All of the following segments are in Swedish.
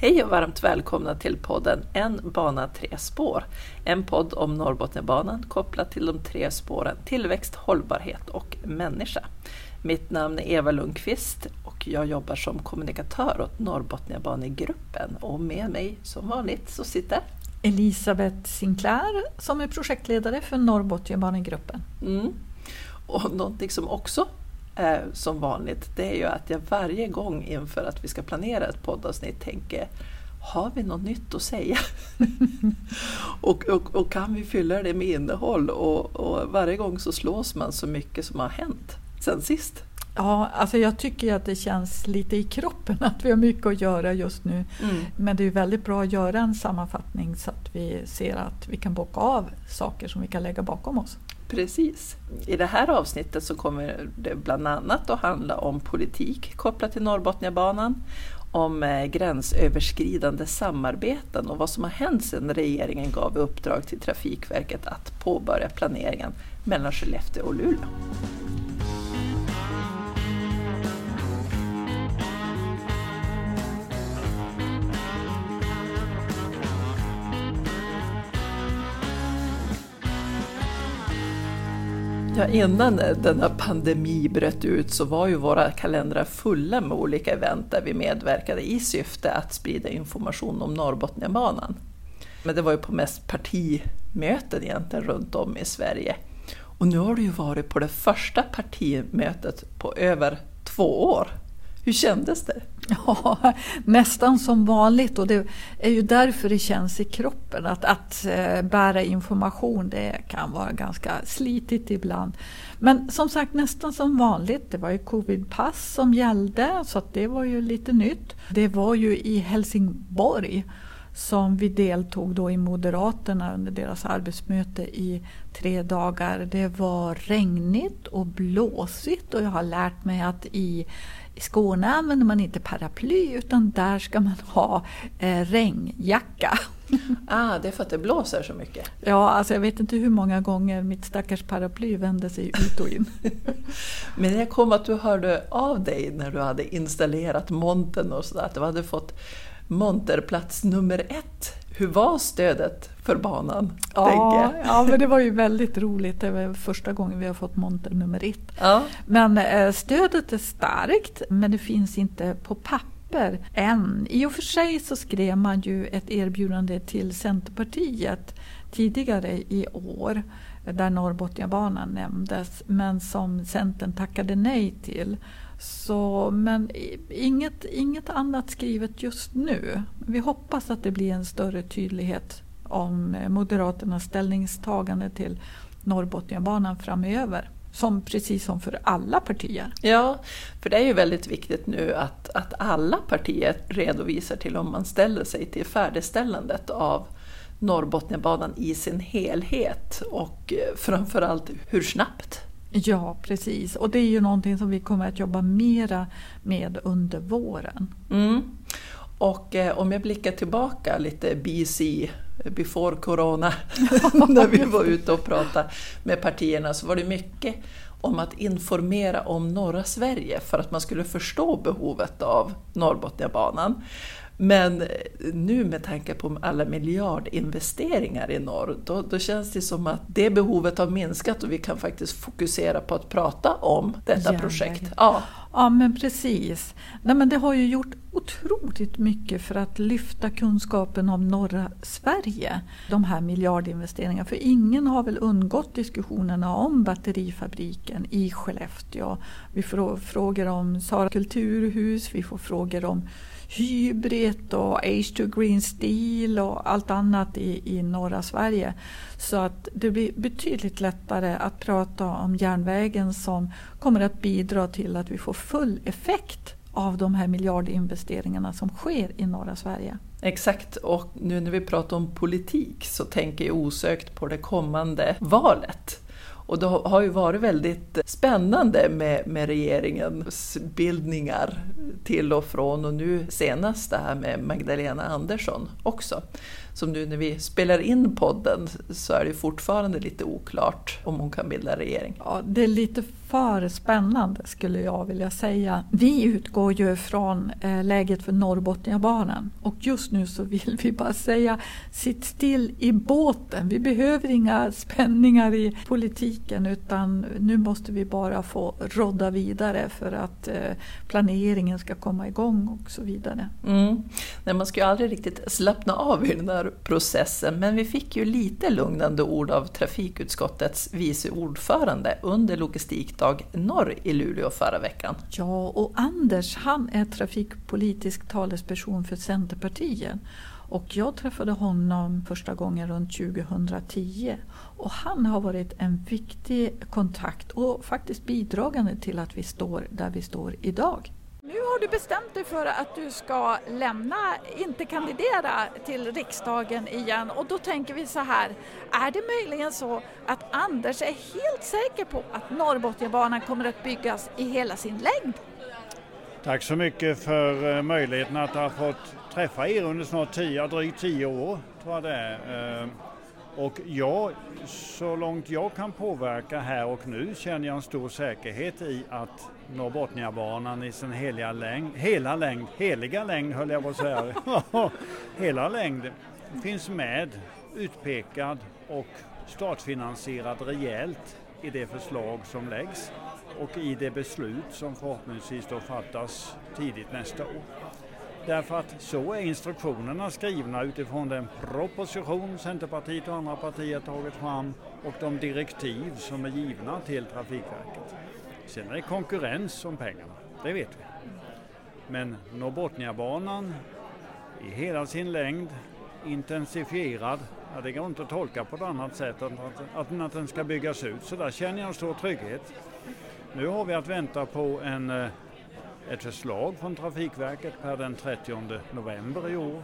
Hej och varmt välkomna till podden En bana tre spår. En podd om Norrbotniabanan kopplat till de tre spåren tillväxt, hållbarhet och människa. Mitt namn är Eva Lundqvist och jag jobbar som kommunikatör åt Norrbotniabanegruppen och med mig som vanligt så sitter Elisabeth Sinclair som är projektledare för Norrbotniabanegruppen. Mm. Och någonting som också Eh, som vanligt, det är ju att jag varje gång inför att vi ska planera ett poddavsnitt tänker har vi något nytt att säga? och, och, och, kan vi fylla det med innehåll? Och, och, varje gång så slås man så mycket som har hänt sen sist. Ja, alltså jag tycker att det känns lite i kroppen att vi har mycket att göra just nu. Mm. Men det är väldigt bra att göra en sammanfattning så att vi ser att vi kan bocka av saker som vi kan lägga bakom oss. Precis. I det här avsnittet så kommer det bland annat att handla om politik kopplat till Norrbotniabanan, om eh, gränsöverskridande samarbeten och vad som har hänt sedan regeringen gav uppdrag till Trafikverket att påbörja planeringen mellan Skellefteå och Luleå. Ja, innan denna pandemi bröt ut så var ju våra kalendrar fulla med olika event där vi medverkade i syfte att sprida information om Norrbotniabanan. Men det var ju på mest partimöten egentligen runt om i Sverige. Och nu har du ju varit på det första partimötet på över två år. Hur kändes det? Ja, nästan som vanligt och det är ju därför det känns i kroppen att, att eh, bära information det kan vara ganska slitigt ibland. Men som sagt nästan som vanligt. Det var ju covidpass som gällde så det var ju lite nytt. Det var ju i Helsingborg som vi deltog då i Moderaterna under deras arbetsmöte i tre dagar. Det var regnigt och blåsigt och jag har lärt mig att i i Skåne använder man inte paraply utan där ska man ha eh, regnjacka. Ah, det är för att det blåser så mycket? Ja, alltså jag vet inte hur många gånger mitt stackars paraply vände sig ut och in. Men jag kom att du hörde av dig när du hade installerat montern och sådär, att du hade fått monterplats nummer ett hur var stödet för banan? Ja, ja men det var ju väldigt roligt. Det var första gången vi har fått monter nummer ett. Ja. Men eh, stödet är starkt, men det finns inte på papper än. I och för sig så skrev man ju ett erbjudande till Centerpartiet tidigare i år där Norrbotniabanan nämndes, men som Centern tackade nej till. Så, men inget, inget annat skrivet just nu. Vi hoppas att det blir en större tydlighet om eh, Moderaternas ställningstagande till Norrbotniabanan framöver. Som, precis som för alla partier. Ja, för det är ju väldigt viktigt nu att, att alla partier redovisar till om man ställer sig till färdigställandet av Norrbotniabanan i sin helhet och eh, framförallt hur snabbt Ja, precis. Och det är ju någonting som vi kommer att jobba mera med under våren. Mm. Och eh, om jag blickar tillbaka lite BC, before corona, när vi var ute och pratade med partierna så var det mycket om att informera om norra Sverige för att man skulle förstå behovet av Norrbotniabanan. Men nu med tanke på alla miljardinvesteringar i norr, då, då, känns det som att det behovet har minskat och vi kan faktiskt fokusera på att prata om detta Järnväg. projekt. Ja. ja, men precis. Nej, men det har ju gjort otroligt mycket för att lyfta kunskapen om norra Sverige, de här miljardinvesteringarna. För ingen har väl undgått diskussionerna om batterifabriken i Skellefteå. Vi får frågor om Sara kulturhus, vi får frågor om Hybrid och H2 Green Steel och allt annat i, i norra Sverige. Så att det blir betydligt lättare att prata om järnvägen som kommer att bidra till att vi får full effekt av de här miljardinvesteringarna som sker i norra Sverige. Exakt, och nu när vi pratar om politik så tänker jag osökt på det kommande valet. Och det har ju varit väldigt spännande med, med regeringens bildningar till och från och nu senast det här med Magdalena Andersson också. Som nu när vi spelar in podden så är det fortfarande lite oklart om hon kan bilda regering. Ja, det är lite för spännande skulle jag vilja säga. Vi utgår ju från eh, läget för Norrbotniabanan och just nu så vill vi bara säga sitt still i båten. Vi behöver inga spänningar i politiken utan nu måste vi bara få rodda vidare för att eh, planeringen ska komma igång och så vidare. Mm. Nej, man ska ju aldrig riktigt slappna av i den här processen men vi fick ju lite lugnande ord av trafikutskottets vice ordförande under Logistikdag Norr i Luleå förra veckan. Ja, och Anders han är trafikpolitisk talesperson för Centerpartiet. Och jag träffade honom första gången runt 2010 och han har varit en viktig kontakt och faktiskt bidragande till att vi står där vi står idag. Nu har du bestämt dig för att du ska lämna, inte kandidera till riksdagen igen och då tänker vi så här, är det möjligen så att Anders är helt säker på att Norrbotniabanan kommer att byggas i hela sin längd? Tack så mycket för eh, möjligheten att ha fått träffa er under snart tio, drygt tio år tror jag det är. Eh, och jag, så långt jag kan påverka här och nu känner jag en stor säkerhet i att Norrbotniabanan i sin heliga längd, hela längd, heliga längd höll jag på att säga, hela längd finns med, utpekad och startfinansierad rejält i det förslag som läggs och i det beslut som förhoppningsvis då fattas tidigt nästa år. Därför att så är instruktionerna skrivna utifrån den proposition Centerpartiet och andra partier tagit fram och de direktiv som är givna till Trafikverket. Sen är det konkurrens om pengarna, det vet vi. Men Norrbotniabanan i hela sin längd, intensifierad, ja, det går inte att tolka på ett annat sätt än att, att, att den ska byggas ut. Så där känner jag en stor trygghet. Nu har vi att vänta på en eh, ett förslag från Trafikverket per den 30 november i år.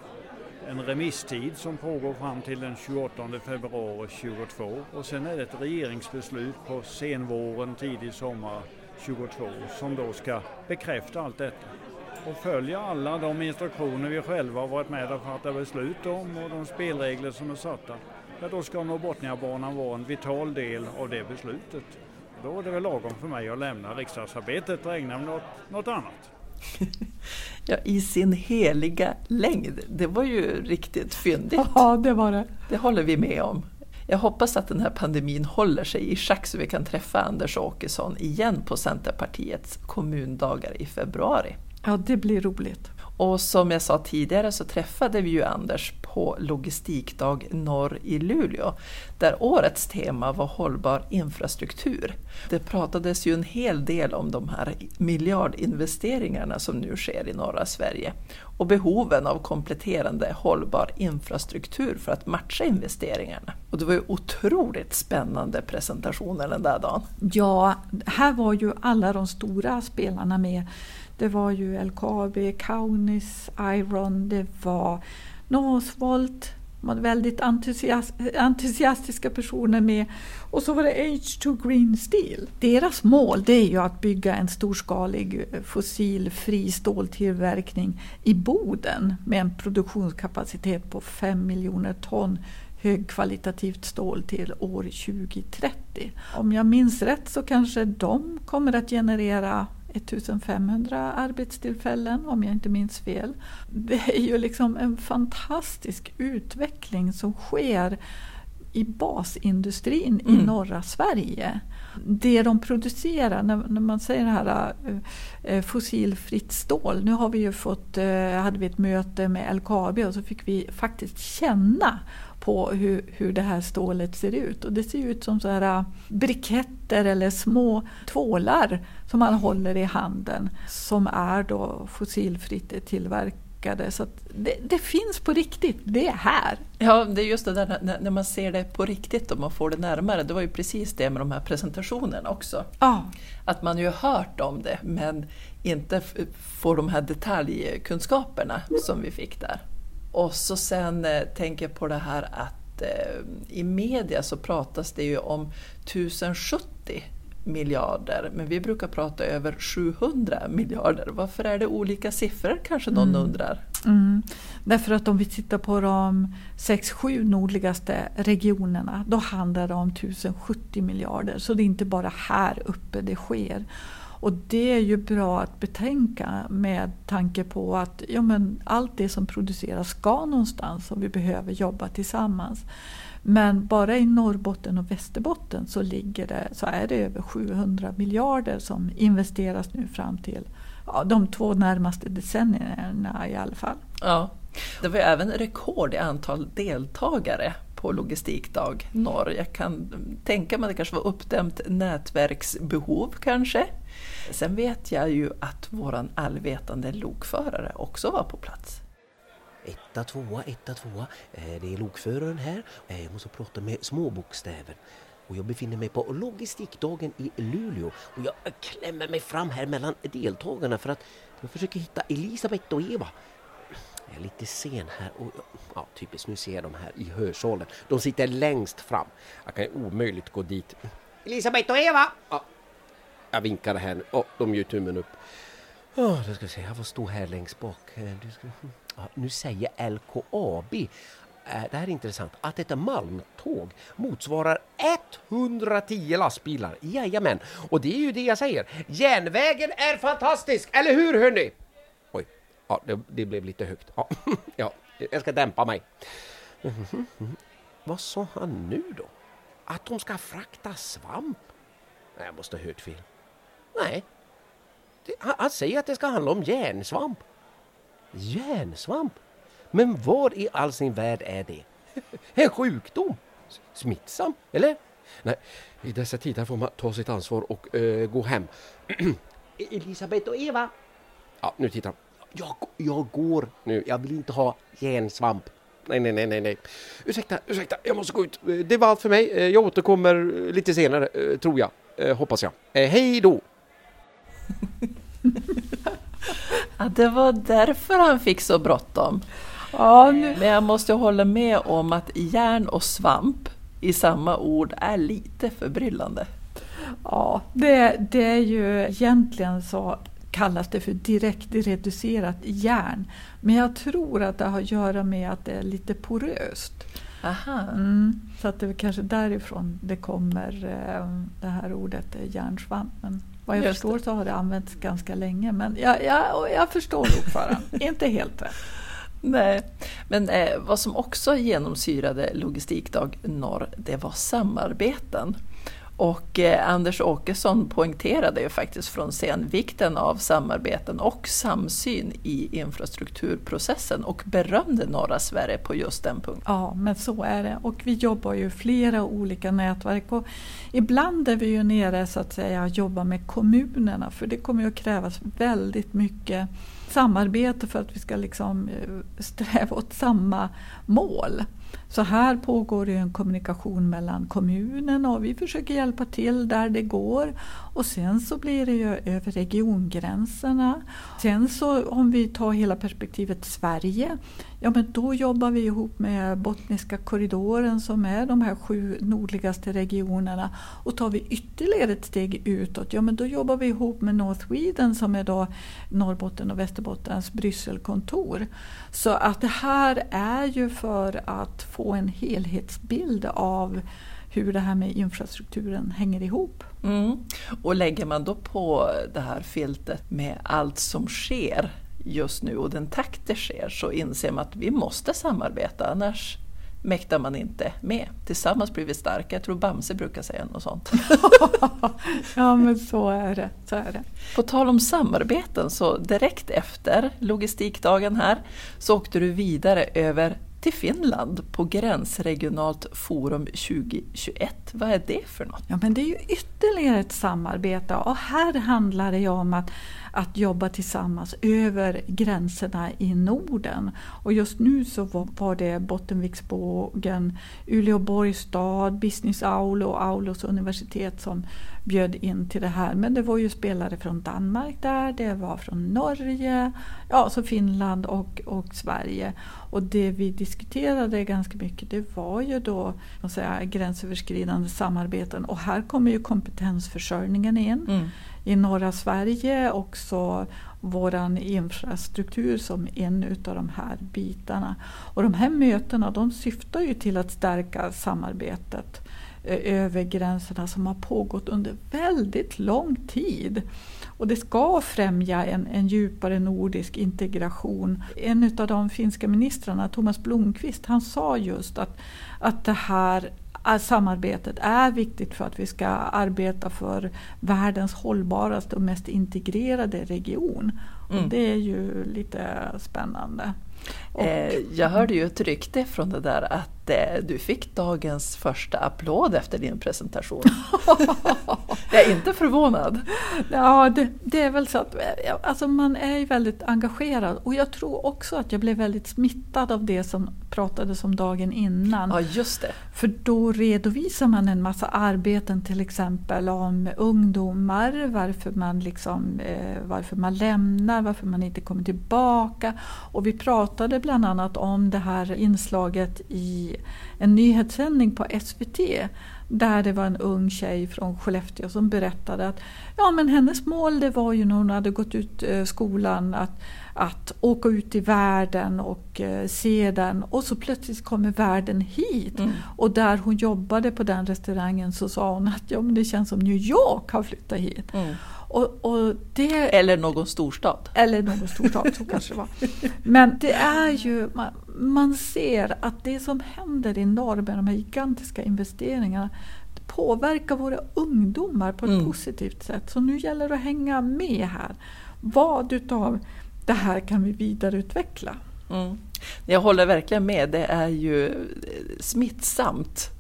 En remisstid som pågår fram till den 28 februari 2022 och sen är det ett regeringsbeslut på senvåren, tidig sommar 2022 som då ska bekräfta allt detta. Och följa alla de instruktioner vi själva har varit med och fattat beslut om och de spelregler som är satta, ja då ska Norrbotniabanan vara en vital del av det beslutet. Då är det väl lagom för mig att lämna riksdagsarbetet och ägna mig åt något annat. ja, i sin heliga längd. Det var ju riktigt fyndigt. Ja, det var det. Det håller vi med om. Jag hoppas att den här pandemin håller sig i schack så vi kan träffa Anders Åkesson igen på Centerpartiets kommundagar i februari. Ja, det blir roligt. Och som jag sa tidigare så träffade vi ju Anders på Logistikdag Norr i Luleå, där årets tema var hållbar infrastruktur. Det pratades ju en hel del om de här miljardinvesteringarna som nu sker i norra Sverige och behoven av kompletterande hållbar infrastruktur för att matcha investeringarna. Och det var ju otroligt spännande presentationer den där dagen. Ja, här var ju alla de stora spelarna med det var ju LKAB, Kaunis, Iron, det var Northvolt, hade väldigt entusiast, entusiastiska personer med. Och så var det H2 Green Steel. Deras mål det är ju att bygga en storskalig eh, fossilfri ståltillverkning i Boden med en produktionskapacitet på 5 miljoner ton högkvalitativt stål till år 2030. Om jag minns rätt så kanske de kommer att generera 1500 arbetstillfällen om jag inte minns fel. Det är ju liksom en fantastisk utveckling som sker i basindustrin mm. i norra Sverige. Det de producerar, när, när man säger det här äh, fossilfritt stål. Nu har vi ju fått, äh, hade vi ett möte med LKAB och så fick vi faktiskt känna på hur, hur det här stålet ser ut. Och det ser ut som så här äh, briketter eller små tvålar som man håller i handen som är då fossilfritt tillverkade. Så det, det, finns på riktigt, det är här. Ja, det är just det där när, när, man ser det på riktigt och man får det närmare. Det var ju precis det med de här presentationerna också. Ja. Att man ju har hört om det men inte får de här detaljkunskaperna som vi fick där. Och så sen eh, tänker jag på det här att eh, i media så pratas det ju om 1070 miljarder, men vi brukar prata över 700 miljarder. Varför är det olika siffror kanske någon mm. undrar? Mm. Därför att om vi tittar på de 6-7 nordligaste regionerna då handlar det om 1070 miljarder. Så det är inte bara här uppe det sker. Och det är ju bra att betänka med tanke på att ja, men allt det som produceras ska någonstans och vi behöver jobba tillsammans. Men bara i Norrbotten och Västerbotten så, ligger det, så är det över 700 miljarder som investeras nu fram till ja, de två närmaste decennierna i alla fall. Ja. Det var även rekord i antal deltagare på Logistikdag Norr. Jag kan tänka mig att det kanske var uppdämt nätverksbehov kanske. Sen vet jag ju att våran allvetande lokförare också var på plats. Etta, tvåa, etta, tvåa. Eh, det är lokföraren här. Eh, jag måste prata med småbokstäver. Och jag befinner mig på logistikdagen i Luleå och jag klämmer mig fram här mellan deltagarna för att jag försöker hitta Elisabeth och Eva. Jag är lite sen här och ja, typiskt, nu ser jag dem här i hörsalen. De sitter längst fram. Jag kan omöjligt gå dit. Elisabeth och Eva! Ja, jag vinkar här nu. Oh, de gör tummen upp. Oh, då ska vi se, jag får stå här längst bak. Eh, ja, nu säger LKAB eh, det här är intressant, att ett malmtåg motsvarar 110 lastbilar. Jajamän, och det är ju det jag säger. Järnvägen är fantastisk, eller hur hörni? Ja, det, det blev lite högt. Ja, ja, jag ska dämpa mig. Mm -hmm. Vad sa han nu då? Att de ska frakta svamp? Nej, jag måste ha hört fel. Nej, det, han, han säger att det ska handla om järnsvamp. Järnsvamp? Men vad i all sin värld är det? En sjukdom? Smittsam, eller? Nej, i dessa tider får man ta sitt ansvar och uh, gå hem. E-, Elisabeth och Eva! Ja, nu tittar jag, jag går nu, jag vill inte ha järnsvamp. Nej, nej, nej, nej, nej. Ursäkta, ursäkta, jag måste gå ut. Det var allt för mig. Jag återkommer lite senare, tror jag. Hoppas jag. Hej då! ja, det var därför han fick så bråttom. Ja, nu... Men jag måste hålla med om att järn och svamp i samma ord är lite förbryllande. Ja, det, det är ju egentligen så kallas det för direkt reducerat järn. Men jag tror att det har att göra med att det är lite poröst. Mm, så att det är kanske därifrån det kommer eh, det här ordet järnsvamp. Men vad jag Just förstår så har det använts ganska länge. Men jag, jag, jag förstår ordföranden, inte helt rätt. Nej, men eh, vad som också genomsyrade Logistikdag Norr, det var samarbeten. Och eh, Anders Åkesson poängterade ju faktiskt från scen vikten av samarbeten och samsyn i infrastrukturprocessen och berömde norra Sverige på just den punkten. Ja, men så är det. Och vi jobbar ju flera olika nätverk och ibland är vi ju nere så att säga och jobbar med kommunerna för det kommer ju att krävas väldigt mycket samarbete för att vi ska liksom eh, sträva åt samma mål. Så här pågår ju en kommunikation mellan kommunen och vi försöker hjälpa till där det går. Och sen så blir det ju över regiongränserna. Sen så om vi tar hela perspektivet Sverige, ja men då jobbar vi ihop med Botniska korridoren som är de här sju nordligaste regionerna. Och tar vi ytterligare ett steg utåt, ja men då jobbar vi ihop med North Sweden som är då Norrbotten och Västerbottens Brysselkontor. Så att det här är ju för att få en helhetsbild av hur det här med infrastrukturen hänger ihop. Mm. Och lägger man då på det här filtret med allt som sker just nu och den takt det sker så inser man att vi måste samarbeta annars mäktar man inte med. Tillsammans blir vi starka. Jag tror Bamse brukar säga något sånt. ja men så är, det, så är det. På tal om samarbeten så direkt efter logistikdagen här så åkte du vidare över till Finland på Gränsregionalt forum 2021. Vad är det för något? Ja, men det är ju ytterligare ett samarbete och här handlar det om att, att jobba tillsammans över gränserna i Norden. Och just nu så var, det Bottenviksbågen, Uleåborgs stad, Business Aulo och Aulos universitet som bjöd in till det här. Men det var ju spelare från Danmark där, det var från Norge, ja, så Finland och, och Sverige. Och det vi diskuterade ganska mycket det var ju då säga, gränsöverskridande samarbeten och här kommer ju kompetensförsörjningen in. Mm. I norra Sverige också vår infrastruktur som en av de här bitarna. Och de här mötena de syftar ju till att stärka samarbetet eh, över gränserna som har pågått under väldigt lång tid. Och det ska främja en, en djupare nordisk integration. En av de finska ministrarna, Thomas Blomqvist, han sa just att, att det här samarbetet är viktigt för att vi ska arbeta för världens hållbaraste och mest integrerade region. Mm. Och det är ju lite spännande. Och, eh, jag hörde ju ett rykte från det där att eh, du fick dagens första applåd efter din presentation. jag är inte förvånad. Ja, det, det, är väl så att eh, alltså man är ju väldigt engagerad och jag tror också att jag blev väldigt smittad av det som pratades om dagen innan. Ja, just det. För då redovisar man en massa arbeten till exempel om ungdomar, varför man, liksom, eh, varför man lämnar, varför man inte kommer tillbaka. Och vi pratade bland annat om det här inslaget i en nyhetssändning på SVT där det var en ung tjej från Skellefteå som berättade att ja, men hennes mål det var ju när hon hade gått ut eh, skolan att, att åka ut i världen och eh, se den och så plötsligt kommer världen hit. Mm. Och där hon jobbade på den restaurangen så sa hon att ja, men det känns som New York har flyttat hit. Mm. Och, och det, eller någon storstad. Eller någon storstad, så kanske det var. Men det är ju, man, man ser att det som händer i norr med de här gigantiska investeringarna påverkar våra ungdomar på ett mm. positivt sätt. Så nu gäller det att hänga med här. Vad utav det här kan vi vidareutveckla? Mm. Jag håller verkligen med, det är ju smittsamt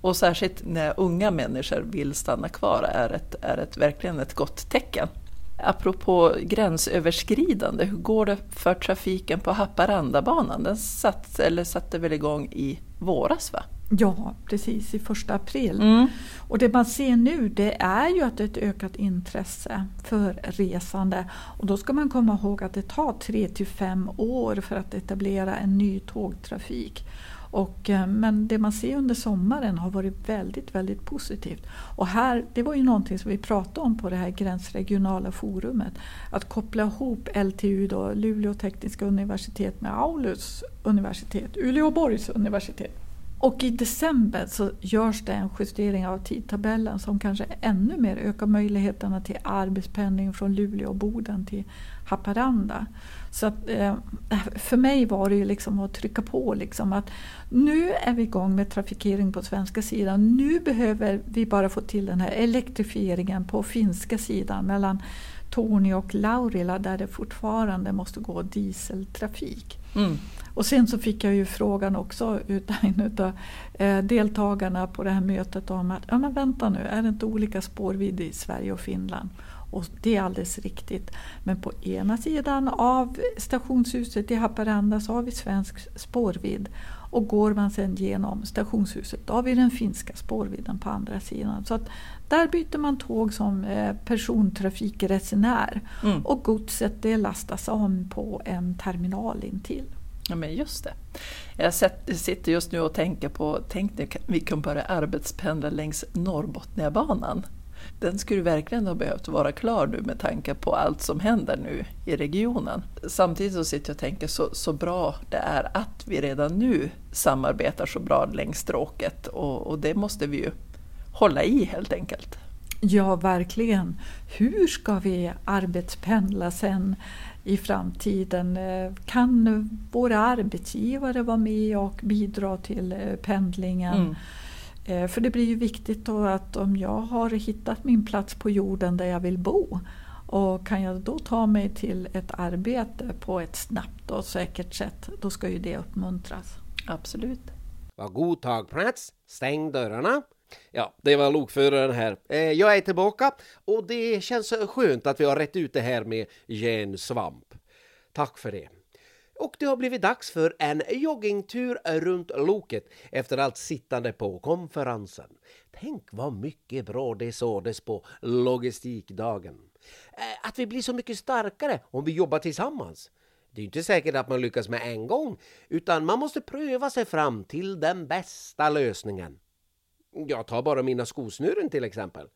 och särskilt när unga människor vill stanna kvar är ett, är ett, verkligen ett gott tecken. Apropå gränsöverskridande, hur går det för trafiken på Haparandabanan? Den satt, eller satte väl igång i våras? va? Ja, precis i första april. Mm. Och det man ser nu det är ju att det är ett ökat intresse för resande. Och då ska man komma ihåg att det tar 3 till 5 år för att etablera en ny tågtrafik. Och, eh, men det man ser under sommaren har varit väldigt, väldigt positivt. Och här, det var ju någonting som vi pratade om på det här gränsregionala forumet. Att koppla ihop LTU, då, Luleå tekniska universitet, med Aulus universitet, Uleåborgs universitet. Och i december så görs det en justering av tidtabellen som kanske ännu mer ökar möjligheterna till arbetspendling från Luleå och Boden till Haparanda. Så att, eh, för mig var det ju liksom att trycka på liksom att nu är vi igång med trafikering på svenska sidan. Nu behöver vi bara få till den här elektrifieringen på finska sidan mellan Tornio och Laurila där det fortfarande måste gå dieseltrafik. Mm. Och sen så fick jag ju frågan också utav en av eh, deltagarna på det här mötet om att ja, men vänta nu, är det inte olika spårvidd i Sverige och Finland? Och det är alldeles riktigt. Men på ena sidan av stationshuset i Haparanda så har vi svensk spårvidd. Och går man sen genom stationshuset då har vi den finska spårvidden på andra sidan. Så att där byter man tåg som eh, persontrafikresenär. Mm. Och godset det lastas om på en terminal intill. Ja men just det. Jag sitter just nu och tänker på, tänk när vi kan börja arbetspendla längs Norrbotniabanan. Den skulle verkligen ha behövt vara klar nu med tanke på allt som händer nu i regionen. Samtidigt så sitter jag och tänker så, så bra det är att vi redan nu samarbetar så bra längs stråket och, och det måste vi ju hålla i helt enkelt. Ja, verkligen. Hur ska vi arbetspendla sen i framtiden? Kan våra arbetsgivare vara med och bidra till eh, pendlingen? Mm. Eh, för det blir ju viktigt då att om jag har hittat min plats på jorden där jag vill bo och kan jag då ta mig till ett arbete på ett snabbt och säkert sätt, då ska ju det uppmuntras. Absolut. Var god tagplats, stäng dörrarna. Ja, det var lokföraren här. Eh, jag är tillbaka och det känns skönt att vi har rätt ut det här med järnsvamp. Tack för det. Och det har blivit dags för en joggingtur runt loket efter allt sittande på konferensen. Tänk vad mycket bra det sades på logistikdagen. Eh, att vi blir så mycket starkare om vi jobbar tillsammans. Det är inte säkert att man lyckas med en gång, utan man måste pröva sig fram till den bästa lösningen. Jag tar bara mina skosnören till exempel.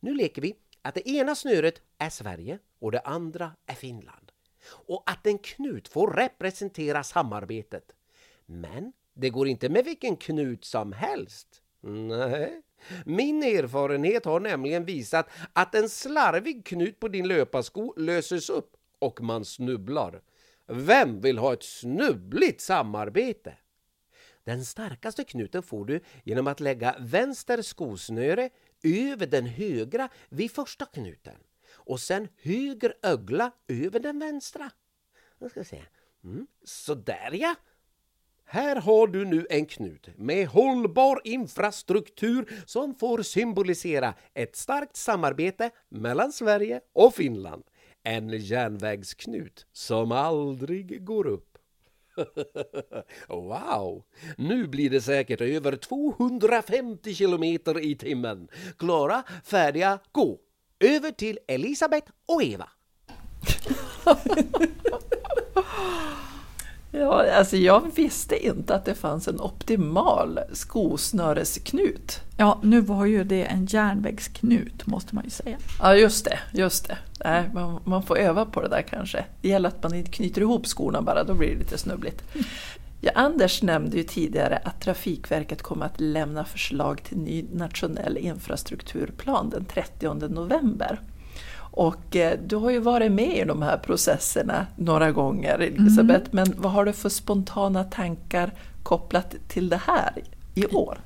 Nu leker vi att det ena snöret är Sverige och det andra är Finland. Och att en knut får representera samarbetet. Men det går inte med vilken knut som helst. Nej. Min erfarenhet har nämligen visat att en slarvig knut på din löparsko löses upp och man snubblar. Vem vill ha ett snubbligt samarbete? Den starkaste knuten får du genom att lägga vänster skosnöre över den högra vid första knuten och sen höger ögla över den vänstra. Jag ska se. Mm. Så där ja! Här har du nu en knut med hållbar infrastruktur som får symbolisera ett starkt samarbete mellan Sverige och Finland. En järnvägsknut som aldrig går upp. wow! Nu blir det säkert över 250 kilometer i timmen. Klara, färdiga, gå! Över till Elisabeth och Eva. Ja, alltså jag visste inte att det fanns en optimal skosnöresknut. Ja, nu var ju det en järnvägsknut måste man ju säga. Ja, just det. Just det. Nej, man, man får öva på det där kanske. Det gäller att man inte knyter ihop skorna bara, då blir det lite snubbligt. Ja, Anders nämnde ju tidigare att Trafikverket kommer att lämna förslag till ny nationell infrastrukturplan den 30 november. Och eh, du har ju varit med i de här processerna några gånger Elisabeth, mm. men vad har du för spontana tankar kopplat till det här i år?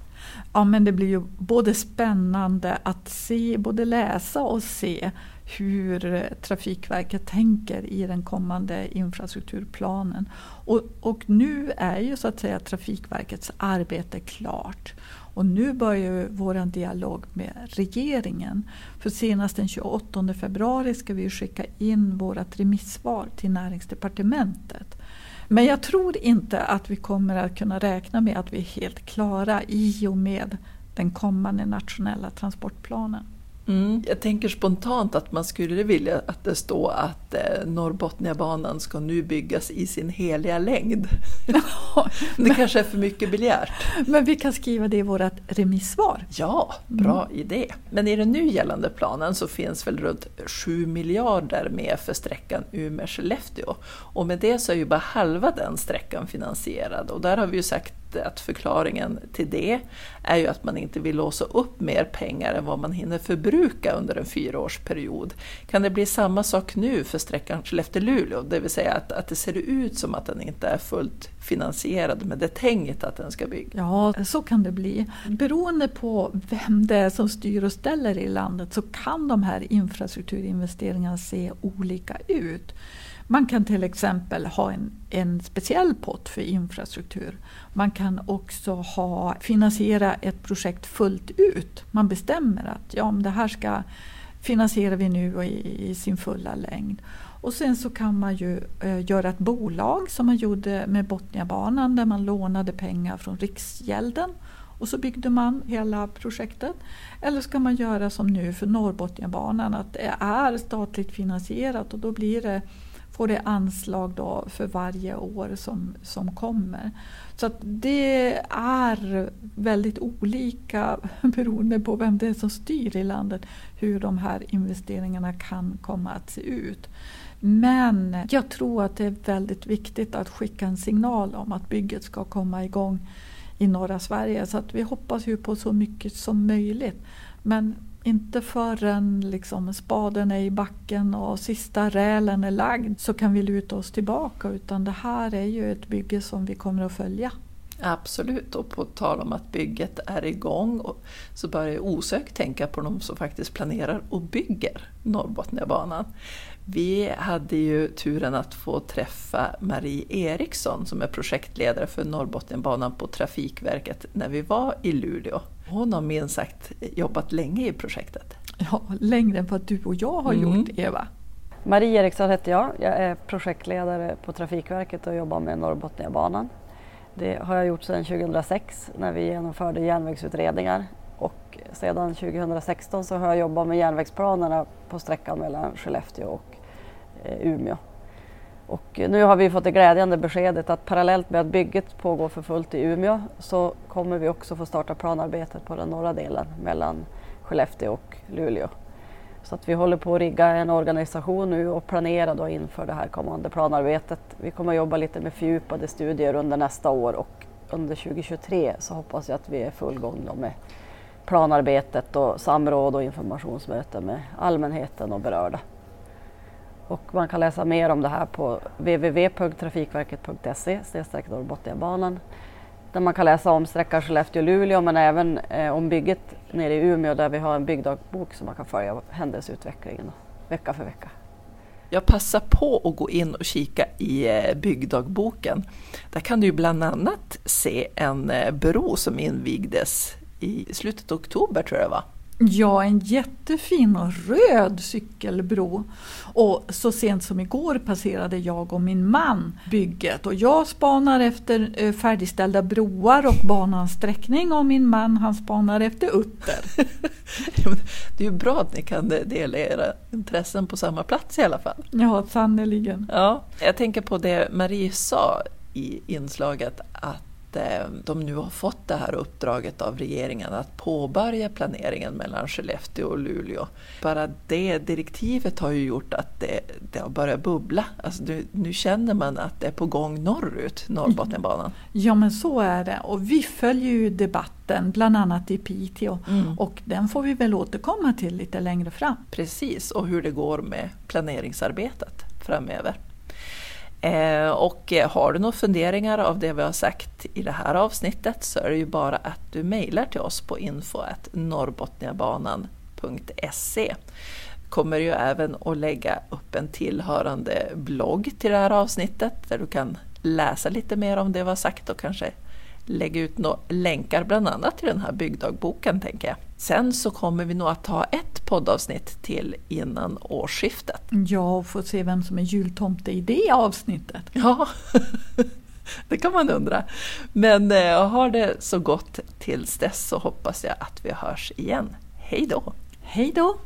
Ja men det blir ju både spännande att se, både läsa och se hur Trafikverket tänker i den kommande infrastrukturplanen. Och, och nu är ju så att säga Trafikverkets arbete klart. Och nu börjar vår dialog med regeringen. För senast den 28 februari ska vi skicka in vårt remissvar till näringsdepartementet. Men jag tror inte att vi kommer att kunna räkna med att vi är helt klara i och med den kommande nationella transportplanen. Mm. Jag tänker spontant att man skulle vilja att det står att eh, Norrbotniabanan ska nu byggas i sin heliga längd. det kanske är för mycket begärt. Men vi kan skriva det i vårt remissvar. Ja, bra mm. idé. Men i den nu gällande planen så finns väl runt 7 miljarder med för sträckan Umeå-Skellefteå. Och med det så är ju bara halva den sträckan finansierad. Och där har vi ju sagt att förklaringen till det är ju att man inte vill låsa upp mer pengar än vad man hinner förbruka under en fyraårsperiod. Kan det bli samma sak nu för sträckan Skellefteå-Luleå? Det vill säga att, att det ser ut som att den inte är fullt finansierad med det tänkt att den ska byggas? Ja, så kan det bli. Beroende på vem det är som styr och ställer i landet så kan de här infrastrukturinvesteringarna se olika ut. Man kan till exempel ha en, en speciell pott för infrastruktur. Man kan också ha, finansiera ett projekt fullt ut. Man bestämmer att ja, det här ska finansierar vi nu i, i, sin fulla längd. Och sen så kan man ju eh, göra ett bolag som man gjorde med Botniabanan där man lånade pengar från Riksgälden och så byggde man hela projektet. Eller ska man göra som nu för Norrbotniabanan att det är statligt finansierat och då blir det får det anslag då för varje år som, som kommer. Så det är väldigt olika beroende på vem det är som styr i landet hur de här investeringarna kan komma att se ut. Men jag tror att det är väldigt viktigt att skicka en signal om att bygget ska komma igång i norra Sverige. Så att vi hoppas ju på så mycket som möjligt. Men inte förrän liksom spaden är i backen och sista rälen är lagd så kan vi luta oss tillbaka utan det här är ju ett bygge som vi kommer att följa. Absolut, och på tal om att bygget är igång så börjar jag osökt tänka på de som faktiskt planerar och bygger Norrbotniabanan. Vi hade ju turen att få träffa Marie Eriksson som är projektledare för Norrbotniabanan på Trafikverket när vi var i Luleå. Hon har minst sagt jobbat länge i projektet. Ja, längre än vad du och jag har mm. gjort Eva. Marie Eriksson heter jag. Jag är projektledare på Trafikverket och jobbar med Norrbotniabanan. Det har jag gjort sedan 2006 när vi genomförde järnvägsutredningar och sedan 2016 så har jag jobbat med järnvägsplanerna på sträckan mellan Skellefteå och eh, Umeå. Och nu har vi fått det glädjande beskedet att parallellt med att bygget pågår för fullt i Umeå så kommer vi också få starta planarbetet på den norra delen mellan Skellefteå och Luleå. Så att vi håller på att rigga en organisation nu och planera då inför det här kommande planarbetet. Vi kommer att jobba lite med fördjupade studier under nästa år och under 2023 så hoppas jag att vi är full gång med planarbetet och samråd och informationsmöten med allmänheten och berörda. Och man kan läsa mer om det här på www.trafikverket.se Norrbotniabanan där man kan läsa om sträckan Skellefteå-Luleå men även eh, om bygget nere i Umeå där vi har en byggdagbok som man kan följa händelseutvecklingen vecka för vecka. Jag passar på att gå in och kika i eh, byggdagboken. Där kan du bland annat se en eh, bro som invigdes i slutet av oktober tror jag det var. Ja, en jättefin röd cykelbro. Och så sent som igår passerade jag och min man bygget och jag spanar efter eh, färdigställda broar och banans sträckning och min man han spanar efter utter. det är ju bra att ni kan dela era intressen på samma plats i alla fall. Ja, sannerligen. Ja, jag tänker på det Marie sa i inslaget att Eh, de nu har fått det här uppdraget av regeringen att påbörja planeringen mellan Skellefteå och Luleå. Bara det direktivet har ju gjort att det, det har börjat bubbla. Alltså nu, nu känner man att det är på gång norrut, Norrbotniabanan. Ja men så är det och vi följer ju debatten bland annat i Piteå mm. och den får vi väl återkomma till lite längre fram. Precis, och hur det går med planeringsarbetet framöver. Eh, och har du några funderingar av det vi har sagt i det här avsnittet så är det ju bara att du mejlar till oss på info.norrbotniabanan.se kommer ju även att lägga upp en tillhörande blogg till det här avsnittet där du kan läsa lite mer om det vi har sagt och kanske lägga ut några länkar bland annat till den här byggdagboken tänker jag. Sen så kommer vi nog att ta ett poddavsnitt till innan årsskiftet. Ja, och få se vem som är jultomte i det avsnittet. Ja, det kan man undra. Men eh, har det så gott tills dess så hoppas jag att vi hörs igen. Hej då! Hej då!